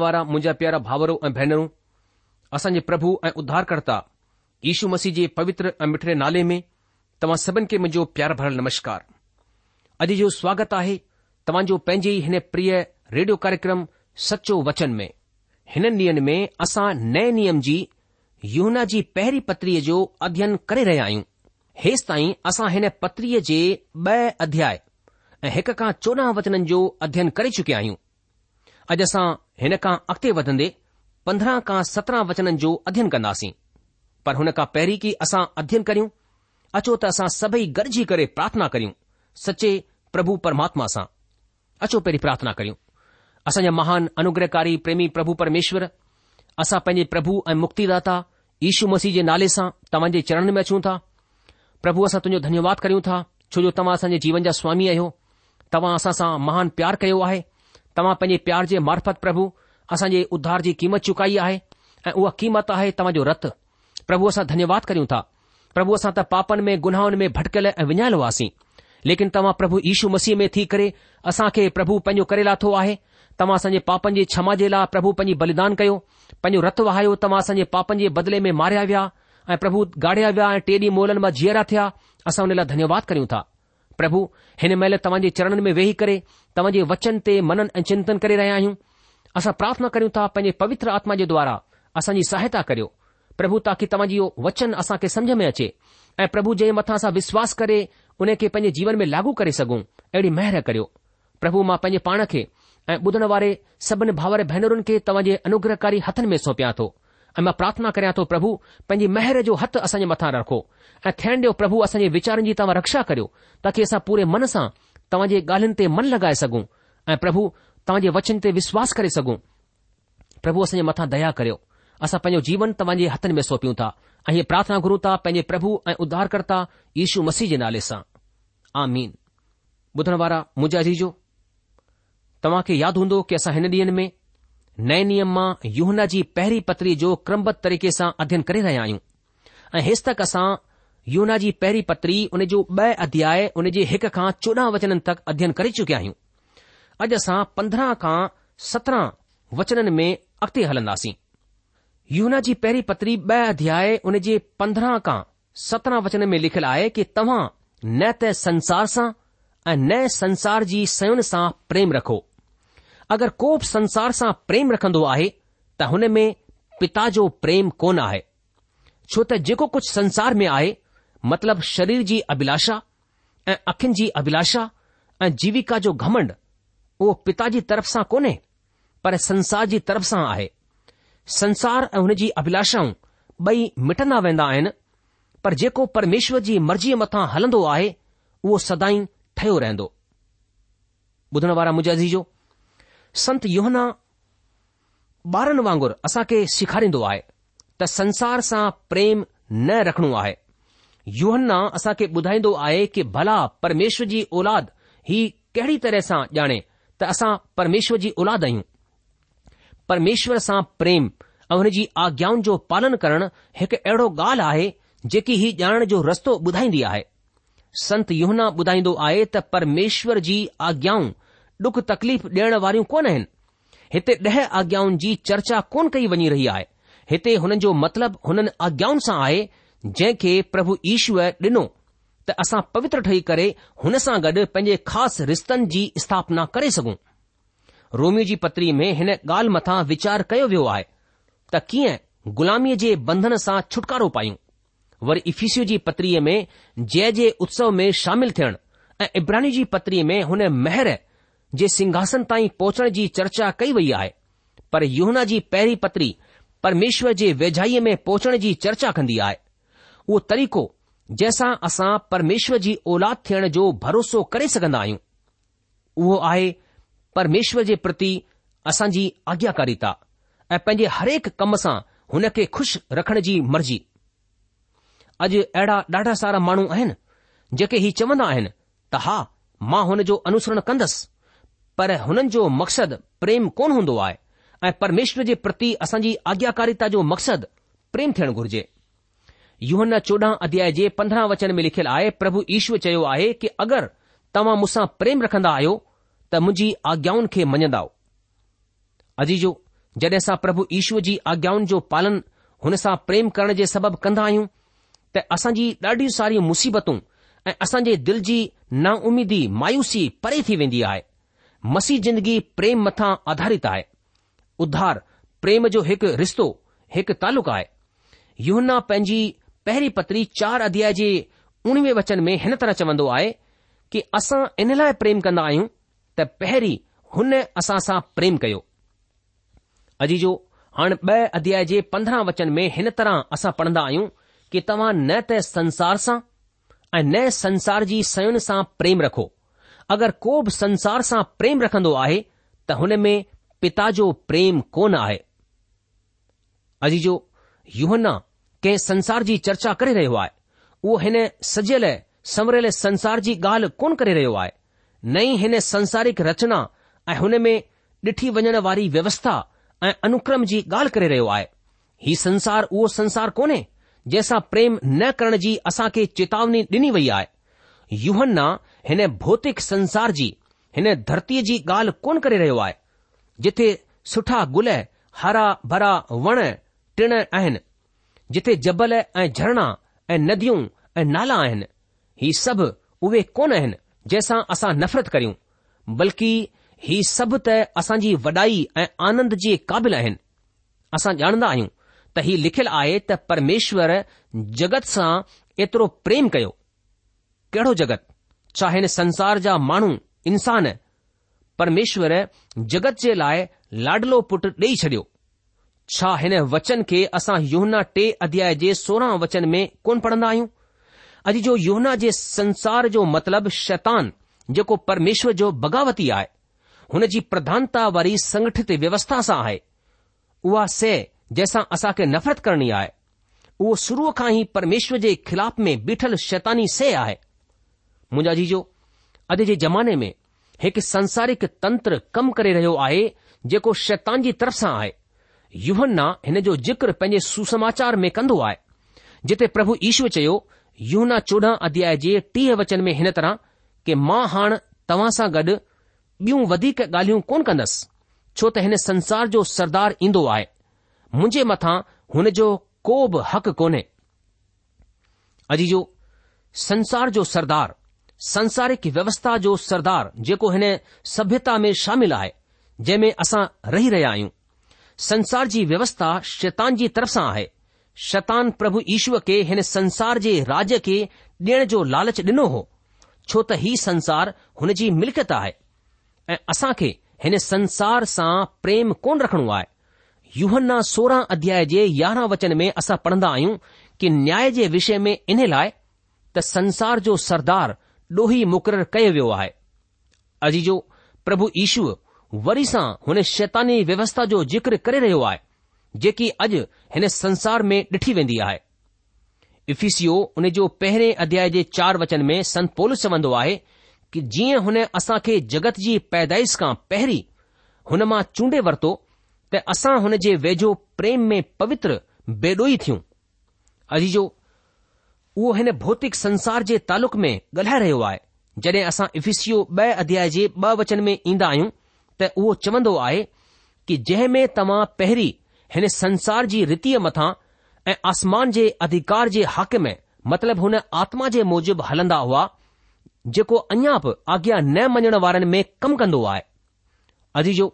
वारा मुंहिंजा प्यारा भावरो ऐं तव्हां सभिनि खे मुंहिंजो प्यार नमस्कार अॼु जो स्वागत आहे तव्हांजो पंहिंजे हिन प्रिय रेडियो कार्यक्रम सचो वचन में हिन ॾींहनि में असां नए नियम जी यूना जी पहिरीं पत्रीअ जो अध्ययन करे रहिया आहियूं हेसि ताईं हिन पत्रीअ जे ॿ अध्याय ऐं हिक खां चोॾहं वचन जो अध्ययन करे चुकिया आहियूं हिन खां अॻिते वधंदे पंद्रहं खां सत्रहं वचननि जो अध्यन कंदासीं पर हुन खां पहिरीं की असां अध्यन करियूं अचो त असां सभई गॾिजी करे प्रार्थना करियूं सचे प्रभु परमात्मा सां अचो पहिरीं प्रार्थना करियूं असांजा महान अनुग्रहकारी प्रेमी प्रभु परमेश्वर असां पंहिंजे प्रभु ऐं मुक्तिदाता यीशू मसीह जे नाले सां तव्हां जे चरण में अचूं था प्रभु असां तुंजो धन्यवाद करियूं था छोजो तव्हां असांजे जीवन जा स्वामी आहियो तव्हां असांसां महान प्यारु कयो आहे तव्हां पंहिंजे प्यार जे मार्फत प्रभु असांजे उद्दार जी क़ीमत चुकाई आहे ऐं उहा क़ीमत आहे तव्हांजो रत प्रभु असां धन्यवाद करियूं था प्रभु असां त पापनि में गुनाहनि में भटकियल ऐं विञायल हुआसीं लेकिन तव्हां प्रभु ईशू मसीह में थी करे असां प्रभु पंहिंजो करे लाथो आहे तव्हां संजे पापनि जे क्षमा जे लाइ प्रभु पंहिंजी बलिदान कयो पंहिंजो रत वहायो तव्हां सजेे पापनि जे बदले में मारिया विया ऐं प्रभु गाड़िया विया ऐं टे ॾींहं मोलनि मां जीअरा थिया असां हुन लाइ धन्यवाद करियूं था પ્રભુ હન મેલે તમજી ચરણમે વેહી કરે તમજી વચનતે મનન ચિંતન કરે રહયા હુ આસા પ્રાર્થના કર્યુ તા પયે પવિત્ર આત્માજે દ્વારા આસાની સહાયતા કર્યો પ્રભુ તાકી તમજી વચન આસા કે સમજમે اچે એ પ્રભુજે મથાસા વિશ્વાસ કરે ઉને કે પયે જીવનમે લાગુ કરી સગુ એડી મહેર કર્યો પ્રભુ માં પયે પાણકે બદનવારે સબન ભાવરે ભૈનરન કે તમજી અનુગ્રહકારી હથનમે સોપ્યાતો ऐं मां प्रार्थना करियां थो प्रभु पंहिंजी महिर जो हथ असांजे मथा रखो ऐं थैण ॾियो प्रभु असांजे विचारनि जी तव्हां रक्षा करियो ताकी असां पूरे मन सां तव्हां जे ॻाल्हियुनि ते मन लॻाए सघूं ऐं प्रभु तव्हांजे वचन ते विश्वास करे सघूं प्रभु असांजे मथां दया करियो असां पंहिंजो जीवन तव्हांजे हथनि में सौपियूं था ऐ प्रार्थना गुरू था पंहिंजे प्रभु ऐं उद्धारकर्ता यशू मसीह जे नाले सां आंजा जी तव्हां खे यादि हूंदो की असां हिन ॾींहनि में नए नियम मां यूहना जी पहिरी पत्री जो क्रमबद्ध तरीक़े सां अध्ययन करे रहिया आहियूं ऐं हेतक असां यूना जी पहिरीं पत्री हुन जो ब॒ अध्याय उन जे हिक खां चोॾहं वचन तक अध्यन करे चुकिया आहियूं अॼु असां पंद्रहं खां सत्रहं वचननि में अॻिते हलंदासीं यहना जी पहिरी पत्री ब॒ अध्याय हुन जे पंद्रहं खां सत्रहं वचन में लिखियलु आहे कि तव्हां न त संसार सां ऐं नए संसार जी सयण सां प्रेम रखो अगरि को बि संसार सां प्रेम रखंदो आहे त हुन में पिता जो प्रेम कोन आहे छो त जेको कुझु संसार में आहे मतिलब शरीर जी अभिलाषा ऐं अखियुनि जी अभिलाषा ऐं जीविका जो घमंड उहो पिता जी तरफ़ सां कोन्हे पर संसार जी तरफ़ सां आहे संसार ऐं हुन जी अभिलाषाऊं ॿई मिटंदा वेंदा आहिनि पर जेको परमेश्वर जी मर्ज़ीअ मथां हलंदो आहे उहो सदाई ठहियो रहंदो ॿुधण वारा मुज़ीजो संत योहना ॿारनि वांगुरु असांखे सेखारींदो आहे त संसार सां प्रेम न रखणो आहे योहन्ना असांखे ॿुधाईंदो आहे कि भला परमेश्वर जी औलाद ही कहिड़ी तरह सां ॼाणे त असां परमेश्वर जी औलाद आहियूं परमेश्वर सां प्रेम ऐं हुन जी आज्ञाउनि जो पालन करणु हिकु अहिड़ो ॻाल्हि आहे जेकी ही ॼाणण जो रस्तो ॿुधाईंदी आहे संत संतोहना ॿुधाईंदो आहे त परमेश्वर जी आज्ञाऊं ॾुख तकलीफ़ डि॒यण वारियूं कोन आहिनि हिते ॾह आज्ञाउनि जी चर्चा कोन कई वञी रही आहे हिते हुननि जो मतिलब हुननि आज्ञाउनि सां आहे जंहिंखे प्रभु ईश्वर डि॒नो त असां पवित्र ठही करे हुन सां गॾु पंहिंजे ख़ासि रिश्तनि जी स्थापना करे सघूं रोमियो जी पत्री में हिन ॻाल्हि मथां विचार कयो वियो आहे त कीअं ग़ुलामीअ जे बंधन सां छुटकारो पायूं वरी इफीसू जी पत्रीअ में जय जे उत्सव में शामिल थियण ऐं इब्राहिनियू जी पत्री में हुन महर जे सिंघासन ताईं पहुचण जी चर्चा कई वई आहे पर योौना जी पहिरीं पत्री परमेश्वर जे वेझाईअ में पहुचण जी चर्चा कंदी आहे उहो तरीक़ो जंहिंसां असां परमेश्वर जी औलाद थियण जो भरोसो करे सघंदा आहियूं उहो आहे परमेश्वर जे प्रति असांजी आज्ञाकारिता ऐं पंहिंजे हरेक कम सां हुन खे खु़शि रखण जी मर्जी अॼु अहिड़ा ॾाढा सारा माण्हू आहिनि जेके हीउ चवंदा आहिनि त हा मां हुन जो अनुसरण कंदसि पर हुननि जो मक़सदु प्रेम कोन हूंदो आहे ऐं परमेश्वर जे प्रति असांजी आज्ञाकारिता जो मक़सदु प्रेम थियणु घुर्जे युहन चोॾहं अध्याय जे पंद्रहं वचन में लिखियलु आहे प्रभु ईश्वर चयो आहे कि अगरि तव्हां मूंसां प्रेम रखंदा आहियो त मुंहिंजी आज्ञाउनि खे मञंदा अजीजो जॾहिं असां प्रभु ईश्वर जी आज्ञाउनि जो पालन हुन सां प्रेम करण जे सबबि कंदा आहियूं त असांजी ॾाढियूं सारियूं मुसीबतूं ऐं असांजे दिलि जी नाउमीदी मायूसी परे थी वेंदी आहे मसीह जिंदगी प्रेम मथां आधारित आहे उद्धार प्रेम जो हिकु रिश्तो हिकु तालुक आहे युना पंहिंजी पहिरीं पत्री चार अध्याय जे उणिवीह वचन में हिन तरह चवंदो आहे कि असां इन लाइ प्रेम कन्दा्दा आहियूं त पहिरीं हुन असां सां प्रेम कयो अजी जो हाणे ब॒ अध्याय जे पंद्रहं वचन में हिन तरह असां पढ़ंदा आहियूं कि तव्हां न त संसार सां ऐं न संसार जी सयुनि सां प्रेम रखो अगरि को बि संसार सां प्रेम रखन्दो आहे त में पिता जो प्रेम कोन आहे अजी जो युहना कंहिं संसार जी चर्चा करे रहियो आहे उहो हिन सजियल समुरियल संसार जी ॻाल्हि कोन करे रहियो आहे नई हिन संसारिक रचना ऐं हुन में ॾिठी वञण वारी व्यवस्था ऐं अनुक्रम जी ॻाल्हि करे रहियो आहे हीउ संसार उहो संसार कोन्हे जंहिंसां प्रेम न करण जी असां खे चेतावनी ॾिनी वई आहे युहन हिन भौतिक संसार जी हिन धरतीअ जी ॻाल्हि कोन करे रहियो आहे जिथे सुठा गुल हरा भरा वण टिण आहिनि जिथे जबल ऐं झरणा ऐं नदियूं ऐं नाला आहिनि ही सभु उहे कोन आहिनि जंहिंसां असां नफ़रत करियूं बल्कि ही सभु त असांजी वॾाई ऐं आनंद जे क़ाबिल आहिनि असां ॼाणंदा आहियूं त ही लिखियलु आहे त परमेश्वर जगत सां एतिरो प्रेम कयो कहिड़ो जगत छा हिन संसार जा माण्हू इंसान परमेश्वरु जगत जे लाइ लाडलो पुटु ॾेई छडि॒यो छा हिन वचन खे असां योहूना टे अध्याय जे सोरहं वचन में कोन पढ़न्दा आहियूं अॼु जो योहूना जे संसार जो मतिलब शैतानु जेको परमेश्वर जो बग़ावती आहे हुन जी प्रधानता वारी संगठित व्यवस्था सां आहे उहा से जंहिंसां असांखे नफ़रत करणी आहे उहो शुरुअ खां ई परमेश्वर जे खिलाफ़ में बीठल शैतानी से आहे मुंहिंजो आजीजो अॼु जे ज़माने में हिकु संसारिक तंत्र कम करे रहियो आहे जेको जी तरफ़ सां आहे युवना हिन जो जिक्र पंहिंजे सुसमाचार में कंदो आहे जिथे प्रभु ईश्वर चयो यूना चोडहं अध्याय जे टीह वचन में हिन तरह कि मां हाणे तव्हां सां गॾु ॿियूं वधीक ॻाल्हियूं कोन कंदुसि छो त हिन संसार जो सरदार ईंदो आहे मुंहिंजे मथां हुन जो को बि हक़ कोन्हे अजीजो संसार जो सरदार संसारिक व्यवस्था जो सरदार जेको हिन सभ्यता में शामिल आहे जंहिं में असां रही रहिया आहियूं संसार जी व्यवस्था शैतान जी तरफ़ सां आहे शैतान प्रभु ईश्वर खे हिन संसार जे राज्य खे ॾियण जो लालच डि॒नो हो छो त हीउ संसार हुन जी मिल्कियत आहे ऐं असां खे हिन संसार सां प्रेम कोन रखणो आहे युवना सोरहं अध्याय जे यारहं वचन में असां पढ़ंदा आहियूं कि न्याय जे विषय में इन लाइ त संसार जो सरदार डोही मुक़ररु कयो वियो आहे अजी जो प्रभु ईश्वर वरी सां हुन शैतानी व्यवस्था जो जिक्र करे रहियो आहे जेकी अॼु हिन संसार में डि॒ठी वेंदी आहे इफीसियो हुन जो पहिरें अध्याय जे चार वचन में संतोल चवंदो आहे कि जीअं हुन असां खे जगत जी पैदाइश खां पहिरीं हुन मां चूंडे वरितो त असां हुन जे वेझो प्रेम में पवित्र बेडोई थियूं अजीजो उहो हिन भौतिक संसार जे तालुक में ॻाल्हाए रहियो आहे जड॒हिं असां इफीसियूं ब अध्याय जे बचन में ईंदा आहियूं त उहो चवन्दो आहे कि जंहिं में तव्हां पहिरीं हिन संसार जी रीतीअ मथां ऐं आसमान जे अधिकार जे हक में मतिलब हुन आत्मा जे मूजिब हलंदा हुआ जेको अञा बि आज्ञा न मञण वारनि में कमु कन्दो आहे अॼु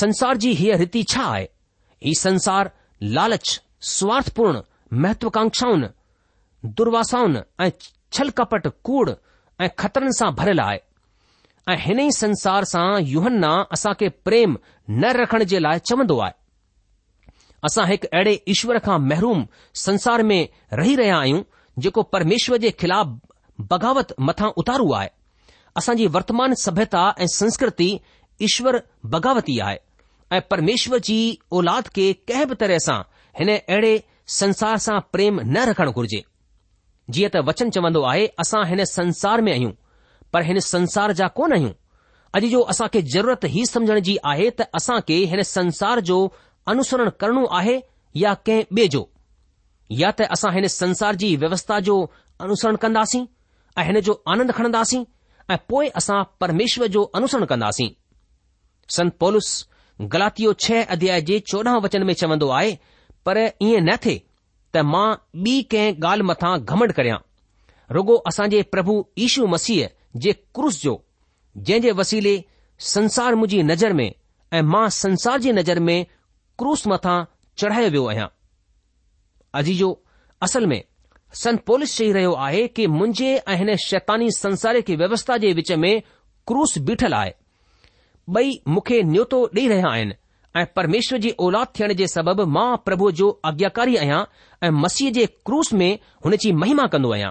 संसार जी हीअ रीति छा आहे हीउ संसार लालच स्वार्थपूर्ण महत्वकाक्षाउनि दुर्वसाउन ऐं छल कपट कूड़ ऐं खतरनि सां भरियल आहे ऐं हिन ई संसार सां यूहन्न असां खे प्रेम न रखण जे लाइ चवन्दो आहे असां हिकु अहिड़े ईश्वर खां महरूम संसार में रही रहिया आहियूं जेको परमेश्वर जे ख़िलाफ़ बग़ावत मथां उतारू आहे असांजी वर्तमान सभ्यता ऐं संस्कृति ईश्वर बग़ावती आहे ऐं परमेश्वर जी औलाद खे कंहिं बि तरह सां हिन अहिड़े संसार सां प्रेम न रखणु घुरिजे जीअं त वचन चवंदो आहे असां हिन संसार में आहियूं पर हिन संसार जा कोन आहियूं अॼु जो असां खे ज़रूरत ई समझण जी आहे त असां खे हिन संसार जो अनुसरण करणो आहे या कंहिं ॿिए जो या त असां हिन संसार जी व्यवस्था जो अनुसरण कंदासीं ऐं हिन जो आनंद खणंदासीं ऐं पोइ असां परमेश्वर जो अनुसरण कंदासीं संत पोलिस गलातियो छह अध्याय जे चोॾहं वचन में चवंदो आहे पर ईअं न थिए त मां ॿी कंहिं ॻाल्हि मथां घमंड करियां रुगो असांजे प्रभु ईशू मसीह जे क्रूस जो जंहिं जे वसीले मुंहिंजी नज़र में ऐं मांसार जी नज़र में क्रूस मथां चढ़ायो वियो आहियां अजीजो असल में सन पॉलिस चई रहियो आहे की मुंहिंजे ऐं हिन शैतानी संसार जी व्यवस्था जे विच में क्रूस बीठल आहे ॿई मूंखे न्यतो ॾेई रहिया आहिनि ऐं परमेश्वर जी औलाद थियण जे सबबि मां प्रभु जो आज्ञाकारी आहियां ऐं मसीह जे क्रूस में हुन जी महिमा कंदो आहियां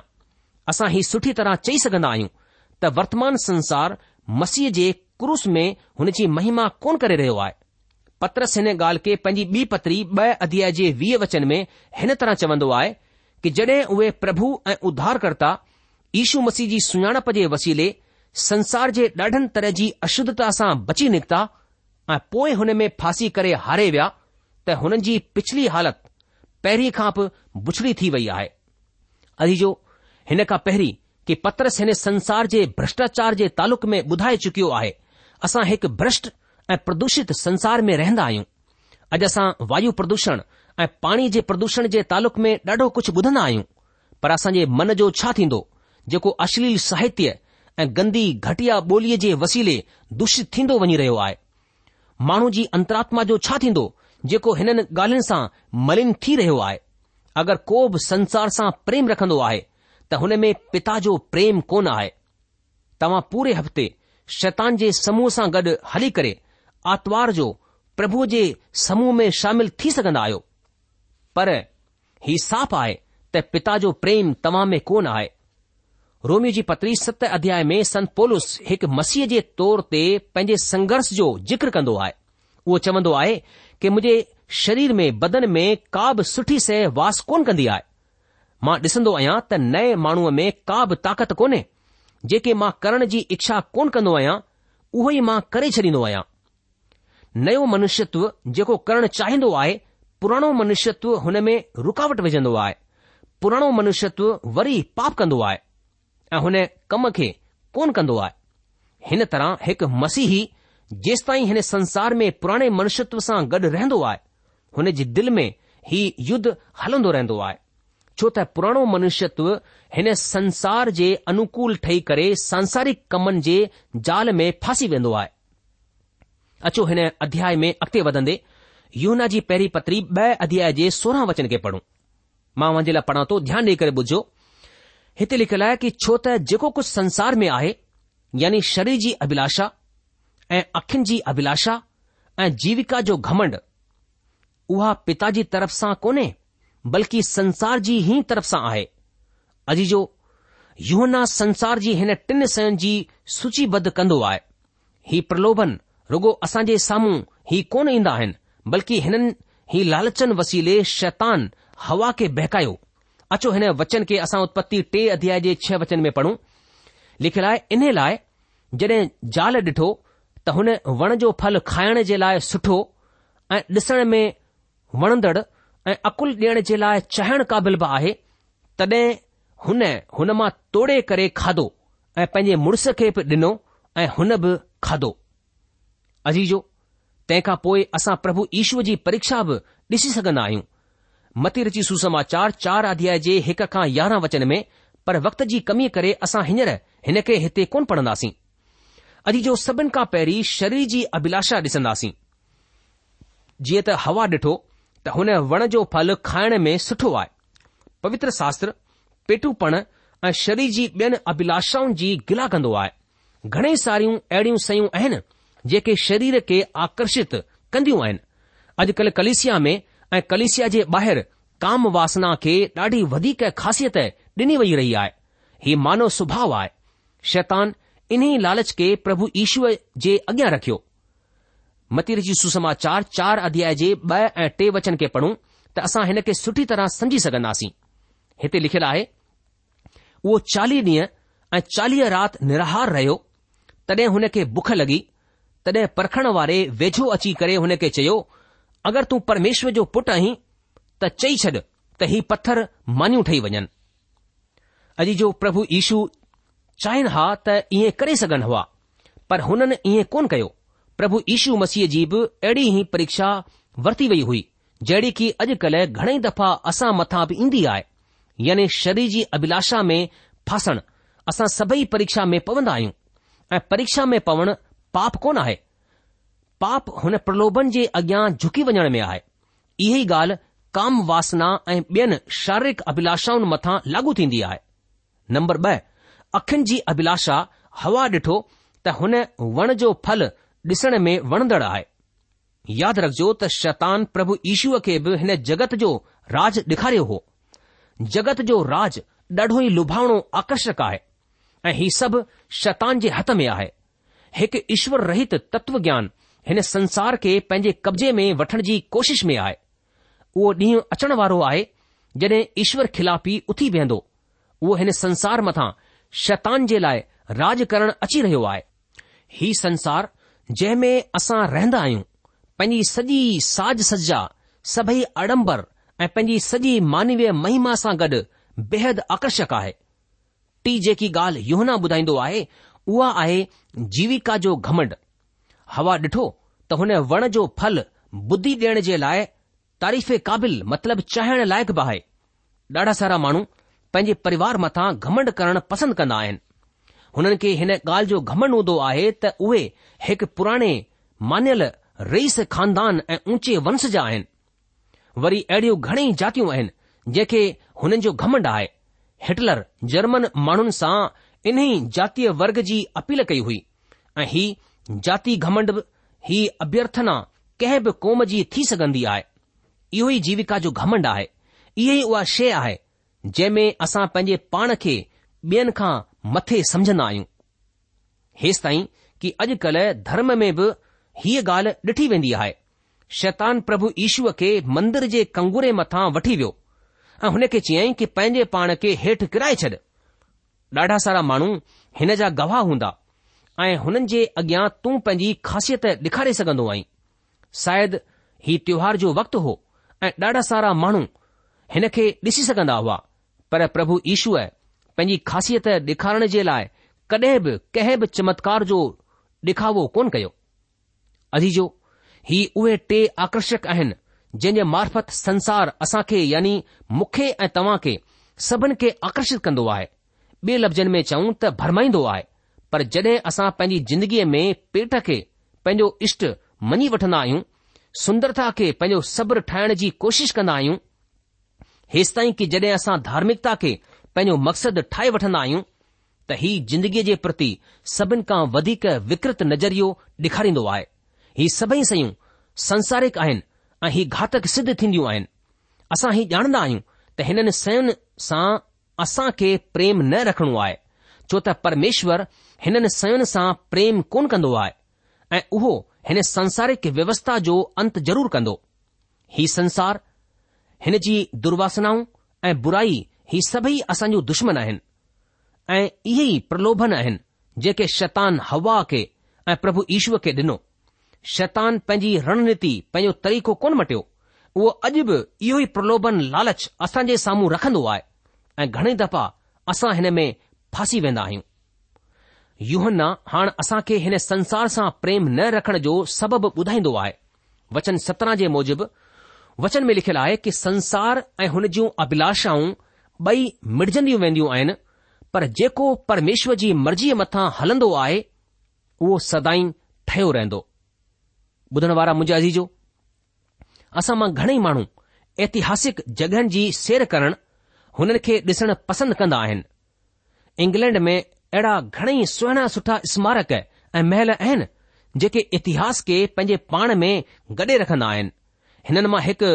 असां ही सुठी तरह चई सघंदा आहियूं त वर्तमान संसार मसीह जे क्रूस में हुन जी महिमा कोन करे रहियो आहे पत्रस हिन ॻाल्हि खे पंहिंजी ॿी पत्री ब॒ अध्याय जे वीह वचन में हिन तरह चवंदो आहे कि जड॒हिं उहे प्रभु ऐं उधारकर्ता ईशू मसीह जी सुञाणप जे वसीले संसार जे ॾाढनि तरह जी अशुद्धता सां बची निकिता ऐं पोइ हुन में फासी करे हारे विया त हुननि जी पिछली हालत पहिरीं खां बि बुछड़ी थी वई आहे अजीजो हिन खां पहिरीं कि पत्रस हिन संसार जे भ्रष्टाचार जे तालुक में ॿुधाए चुकियो आहे असां हिकु भ्रष्ट ऐं प्रदूषित संसार में रहंदा आहियूं अॼु असां वायु प्रदूषण ऐं पाणी जे प्रदूषण जे तालुक़ में ॾाढो कुझु ॿुधंदा आहियूं पर असांजे मन जो छा थींदो जेको अश्लील साहित्य ऐं गंदी घटिया ॿोलीअ जे वसीले दूषित थींदो वञी रहियो आहे माण्हू जी अंतरात्मा जो छा थींदो जेको हिननि ॻाल्हियुनि सां मलिन थी रहियो आहे अगरि को बि संसार सां प्रेम रखन्दो आहे त हुन में पिता जो प्रेम कोन आहे तव्हां पूरे हफ़्ते शैतान जे समूह सां गॾु हली करे आरतवार जो प्रभुअ जे समूह में शामिल थी सघन्दा आहियो पर ही साफ़ आहे त पिता जो प्रेम तव्हां में कोन आहे रोमियो जी पतरी सत अध्याय में संत पोलुस एक मसीह जे तौर ते पंहिंजे संघर्ष जो ज़िक्र कन्दो आहे उहो चवंदो आहे कि मुझे शरीर में बदन में का बि सुठी सह वास कोन कन्दी आहे मां ॾिसंदो आहियां त नए माण्हूअ में का बि ताकत कोन्हे जेके मां करण जी इच्छा कोन कंदो आहियां उहो ई मां करे छॾींदो आहियां नयो मनुष्यत्व जेको करणु चाहींदो आहे पुराणो मनुष्यत्व हुन में रुकावट विझंदो आहे पुराणो मनुष्यत्व वरी पाप कंदो आहे ऐं हुन कम खे कोन कंदो आहे हिन तरह हिकु मसीही जेस ताईं हिन संसार में पुराणे मनुष्यत्व सां गॾु रहंदो आहे हुन जी दिलि में ही युद्ध हलंदो रहंदो आहे छो त पुराणो मनुष्यत्व हिन संसार जे अनुकूल ठही करे सांसारिक कमनि जे ज़ाल में फासी वेंदो आहे अचो हिन अध्याय में अॻिते वधंदे यूना जी पहिरीं पत्री ब॒ अध्याय जे सोरहं वचन खे पढ़ूं मां वञे लाइ पढ़ा थो ध्यानु ॾेई करे ॿुधो हिते लिखियलु आहे कि छो त जेको कुझु संसार में आहे यानी शरीर जी अभिलाषा ऐं अखियुनि जी अभिलाषा ऐं जीविका जो घमंड उहा पिता जी तरफ़ सां कोन्हे बल्कि संसार जी ई तरफ़ सां आहे अॼु जो युहना संसार जी हिन टिन शयुनि जी सूचीबद्ध कंदो आहे ही प्रलोभन रुगो असांजे साम्हूं ही कोन ईंदा आहिनि बल्कि हिननि ही लालचन वसीले शैतान हवा खे बहकायो अचो हिन वचन खे असां उत्पति टे अध्याय जे छह वचन में पढ़ूं लिखियलु आहे इन लाइ जॾहिं ज़ाल ॾिठो त हुन वण जो फल खाइण जे लाइ सुठो ऐं ॾिसण में वणंदड़ ऐं अकुल ॾियण जे लाइ चाहिण क़ाबिल बि आहे तॾहिं हुन हुन मां तोड़े करे खाधो ऐं पंहिंजे मुड़ुस खे बि ॾिनो ऐं हुन बि खाधो अजीजो तंहिंखां पोइ असां प्रभु ईश्वर जी परीक्षा बि ॾिसी सघंदा आहियूं मती रची सुसमाचार चार अध्याय जे हिक खां यारहं वचन में पर वक़्त जी कमी करे असां हींअर हिन खे हिते कोन पढ़ंदासीं अॼु जो सभिनि खां पहिरीं शरीर जी अभिलाषा ॾिसंदासीं जीअं त हवा ॾिठो त हुन वण जो फल खाइण में सुठो आहे पवित्र शास्त्र पेटूपण ऐं शरीर जी ॿियनि अभिलाषाउनि जी गिला कंदो आहे घणेई सारियूं अहिड़ियूं शयूं आहिनि जेके शरीर खे आकर्षित कंदियूं आहिनि अॼुकल्ह कलिसिया में ऐं कलिशिया जे ॿाहिरि काम वासना खे ॾाढी वधीक ख़ासियत ॾिनी वई रही आहे ही मानव सुभाउ आहे शैतान इन्हीअ लालच खे प्रभु ईश्वर जे अॻियां रखियो मतीर जी सुसमाचार चार अध्याय जे ॿ ऐं टे वचन खे पढ़ूं त असां हिन खे सुठी तरह सम्झी सघंदासीं हिते लिखियलु आहे उहो चालीह ॾींहं ऐं चालीह राति निरहार रहियो तॾहिं हुन खे बुख लॻी तॾहिं परखण वारे वेझो अची करे हुन खे चयो अगरि तूं परमेश्वर जो पुटु आहीं त चई छॾ त हीउ पथर मानियूं ठही वञनि अॼु जो प्रभु यीशू चाहिन हा त ईअं करे सघनि हुआ पर हुननि इहो कोन कयो प्रभु ईशू मसीह जी बि अहिड़ी ई परीक्षा वर्ती वई हुई जहिड़ी की अॼुकल्ह घणई दफ़ा असां मथां बि ईंदी आहे यानी शरीर जी अभिलाषा में फासण असां सभेई परीक्षा में पवंदा आहियूं ऐं परीक्षा में पवण पाप कोन आहे पाप हुन प्रलोभन जे अॻियां झुकी वञण में आहे इहा ई ॻाल्हि काम वासना ऐं ॿियनि शारीरिक अभिलाषाउनि मथां लागू थींदी आहे नम्बर ब॒ अखियुनि जी अभिलाषा हवा ॾिठो त हुन वण जो फल ॾिसण में वणदड़ आहे यादि रखजो त शतान प्रभु ईशूअ खे बि हिन जगत जो राज डे॒खारियो हो जगत जो राज ॾाढो ई लुभाणो आकर्षक आहे ऐं हीउ सभु शैतान जे हथ में आहे हिकु ईश्वर रहित तत्व ज्ञान हिन संसार खे पंहिंजे कब्ज़े में वठण जी कोशिश में आहे उहो ॾींहुं अचण वारो आहे जॾहिं ईश्वर खिलापी उथी बीहंदो उहो हिन संसार मथां शैतान जे लाइ राज करणु अची रहियो आहे ही संसार जंहिं में असां रहंदा आहियूं पंहिंजी सॼी साज सज्जा सभई अडम्बर ऐं पंहिंजी सॼी मानवीय महिमा सां गॾु बेहद आकर्षक आहे टी जेकी ॻाल्हि योहना ॿुधाईंदो आहे उहा आहे जीविका जो घमंड हवा ॾिठो त हुन वण जो फल बुद्धी ॾियण जे लाइ तारीफ़ काबिल मतिलब चाहिण लाइक़ु बि आहे ॾाढा सारा माण्हू पंहिंजे परिवार मथां घमंड करणु पसंदि कंदा आहिनि हुननि खे हिन ॻाल्हि जो घमंड हूंदो आहे त उहे हिकु पुराणे मान्यल रईस खानदान ऐं ऊचे वंश जा आहिनि वरी अहिड़ियूं घणेई जातियूं आहिनि जंहिंखे हुननि जो घमंड आहे हिटलर जर्मन माण्हुनि सां इन्ही जातीय वर्ग जी अपील कई हुई ऐं ही जाती घमंड ही अभ्यर्थना कंहिं बि कौम जी थी सघंदी आहे इहो ई जीविका जो घमंड आहे इहो ई उहा शइ आहे जंहिं में असां पंहिंजे पाण खे ॿियनि खां मथे समझंदा आहियूं हेसि ताईं की अॼुकल्ह धर्म में बि हीअ ॻाल्हि ॾिठी वेंदी आहे शैतान प्रभु ईशूअ खे मंदर जे कंगूरे मथां वठी वियो ऐं हुन खे चयाईं की पंहिंजे पाण खे हेठि किराए छॾ ॾाढा सारा माण्हू हिन जा गवाह हूंदा ऐं हुननि जे अॻियां तूं पंहिंजी ख़ासियत ॾेखारे सघंदो आहीं शायदि ही त्योहार जो वक़्तु हो ऐं ॾाढा सारा माण्हू हिन खे ॾिसी सघंदा हुआ पर प्रभु ईशूअ पंहिंजी ख़ासियत ॾेखारण जे लाइ कॾहिं बि कंहिं बि चमत्कार जो ॾेखावो कोन कयो अजीजो ही उहे टे आकर्षक आहिनि जंहिंजे मार्फत संसार असां खे यानी मूंखे ऐं तव्हां खे सभिनि खे आकर्षित कंदो आहे ॿिए लफ़्ज़नि में चऊं त भरमाईंदो आहे पर जॾहिं असां पंहिंजी जिंदगीअ में पेट खे पंहिंजो इष्ट मञी वठंदा आहियूं सुंदरता खे पंहिंजो सब्र ठाहिण जी कोशिश कंदा आहियूं हेसि ताईं की जॾहिं असां धार्मिकता खे पंहिंजो मक़सदु ठाहे वठंदा आहियूं त ही जिंदगीअ जे प्रति सभिनि खां वधीक विकृत नज़रियो ॾेखारींदो आहे ही सभई शयूं संसारिक आहिनि ऐं ही घातक सिद्ध थींदियूं आहिनि असां ही ॼाणंदा आहियूं त हिननि शयुनि सां असां खे प्रेम न रखणो आहे छो त परमेश्वर हिननि सयुनि सां प्रेम कोन कंदो आहे ऐं उहो हिन संसारिक व्यवस्था जो अंत जरूर कंदो ही संसार हिन जी दुर्वासनाऊं ऐं बुराई ही सभई असांजो दुश्मन आहिनि ऐं इहे ई प्रलोभन आहिनि जेके शैतान हवा खे ऐं प्रभु ईश्वर खे ॾिनो शैतान पंहिंजी रणनीति पंहिंजो तरीक़ो कोन मटियो उहो अॼु बि इहो ई प्रलोभन लालच असांजे साम्हूं रखंदो आहे ऐं घणे दफ़ा असां हिन में फासी वेंदा आहियूं यूहन हाणे असांखे हिन संसार सां प्रेम न रखण जो सबबु ॿुधाईंदो आहे वचन सत्रहं जे मूजिबि वचन में लिखियलु आहे कि संसार ऐं हुन जूं अभिलाषाऊं ॿई मिर्जंदियूं वेंदियूं आहिनि पर जेको परमेश्वर जी मर्ज़ीअ मथां हलंदो आहे उहो सदाई ठहियो रहंदो ॿुधण वारा मुंहिंजा अज़ीजो असां मां घणेई माण्हू ऐतिहासिक जगहिनि जी सेर करणु हुननि खे ॾिसणु पसंदि कंदा आहिनि इंग्लैंड में अहिड़ा घणेई सुहिणा सुठा स्मारक ऐं महल आहिनि जेके इतिहास खे पंहिंजे पाण में गॾे रखंदा आहिनि हिननि मां हिकु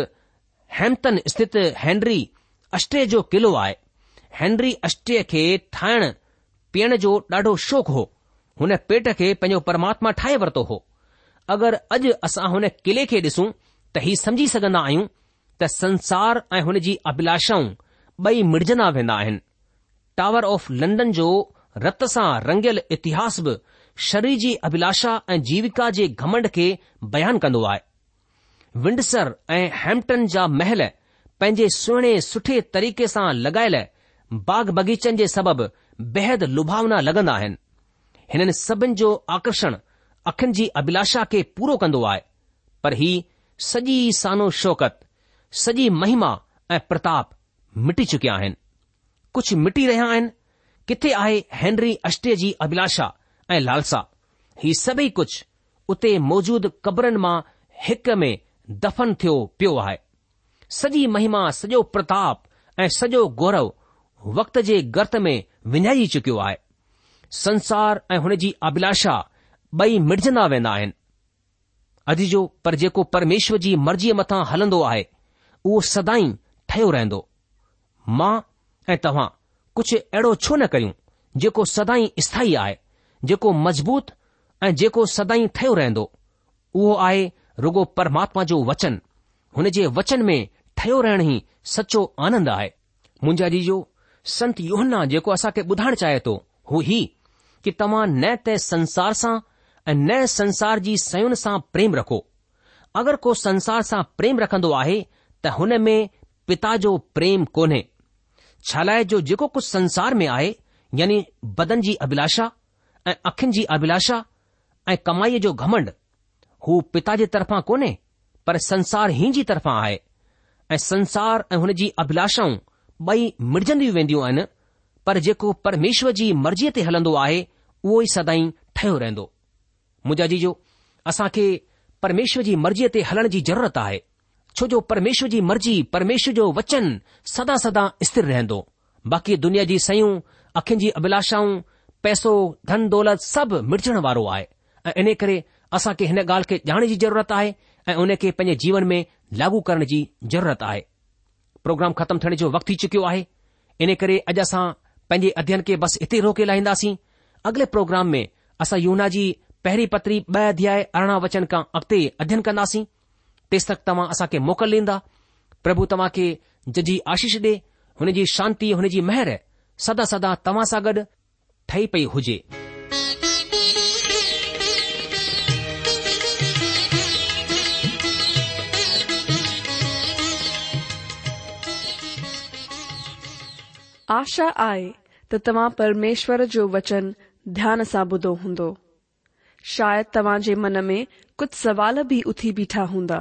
हैम्पटन स्थित हैनरी अष्टे जो किलो आहे हैनरी अष्टे खे ठाहिण पीअण जो ॾाढो शौक़ु हो हुन पेट खे पंहिंजो परमात्मा ठाहे वरितो हो अगरि अॼु असां हुन किले खे ॾिसूं त ही समझी सघंदा आहियूं त संसार ऐं जी अभिलाषाऊं बई मिड़जंदा वेंदा आहिनि टावर ऑफ लंडन जो रत सां रंगियल इतिहास बि शरीर जी अभिलाषा ऐं जीविका जे घमंड खे बयानु कंदो आहे विंडसर ऐं हैम्पटन जा महल पंहिंजे सुहिणे सुठे तरीक़े सां लगायल बाग बगीचन जे सबबि बेहद लुभावना लगंदा आहिनि हिननि सभिनि जो आकर्षण अखियुनि जी अभिलाषा खे पूरो कंदो आहे पर ही सॼी सानो शौक़त सॼी महिमा ऐं प्रताप मिटी चुकिया आहिनि कुझु मिटी रहिया आहिनि किथे आहे हैनरी अष्टे जी अभिलाषा ऐं लालसा ही सभई कुझु उते मौजूद कबरनि मां हिक में दफ़न थियो पियो आहे सॼी महिमा सॼो प्रताप ऐं सॼो गौरव वक्त जे गर्त में विञाइजी चुकियो आहे संसार ऐं हुन जी अभिलाषा ॿई मिर्जंदा वेंदा आहिनि अॼु जो पर जेको परमेश्वर जी मर्जीअ मथां हलंदो आहे उहो सदाई ठहियो रहंदो मां ऐं तव्हां कुझु अहिड़ो छो न करियूं जेको सदाई स्थाई आहे जेको मज़बूत ऐं जेको सदाई ठहियो रहंदो उहो आहे रुगो परमात्मा जो वचन हुन जे वचन में ठहियो रहण ई सचो आनंद आहे मुंहिंजा जीजो संत योहन्ना जेको असांखे ॿुधाइण चाहे थो हू कि तव्हां न त संसार सां ऐं न संसार जी सयुनि सां प्रेम रखो अगरि को संसार सां प्रेम रखंदो आहे त हुन में पिता जो प्रेम कोन्हे छालाए जो जेको कुझु संसार में आहे यानी बदन जी अभिलाषा ऐं अखियुनि जी अभिलाषा ऐं कमाईअ जो घमंड हू पिता जे तरफ़ां कोन्हे पर संसार ही जी तरफ़ां आहे ऐं संसार ऐं हुन जी अभिलाषाऊं ॿई मिड़जंदियूं वेंदियूं आहिनि पर जेको परमेश्वर जी मर्ज़ीअ ते हलंदो आहे उहो ई सदाई ठहियो रहंदो मुंहिंजा जी जो असां खे परमेश्वर जी मर्ज़ीअ ते हलण जी ज़रूरत आहे छो जो परमेश्वर जी मर्ज़ी परमेश्वर जो वचन सदा सदा स्थिर रहंदो बाकी दुनिया जी सयूं अखियुनि जी अभिलाषाऊं पैसो धन दौलत सभु मिर्चण वारो आहे ऐं इन करे असां खे हिन ॻाल्हि खे ॼाण जी ज़रूरत आहे ऐं उन खे पंहिंजे जीवन में लागू करण जी ज़रूरत आहे प्रोग्राम ख़तमु थियण जो वक़्तु थी चुकियो आहे इन करे अॼु असां पंहिंजे अध्ययन खे बसि हिते रोके लाहींदासीं अॻिले प्रोग्राम में असां यूना जी पहिरीं पत्री ॿ अध्याय अरिड़हं वचन खां अॻिते अध्ययन कंदासीं तेसि तक तव्हां असांखे मोकल ॾींदा प्रभु तव्हां खे जजी आशीष ॾे हुन जी शांती हुन जी महर सदा सदा तव्हां सां गॾु ठही पई हुजे आशा आहे त तव्हां परमेश्वर जो वचन ध्यान सां ॿुधो हूंदो शायदि तव्हां जे मन में कुझु सवाल बि उथी बीठा हूंदा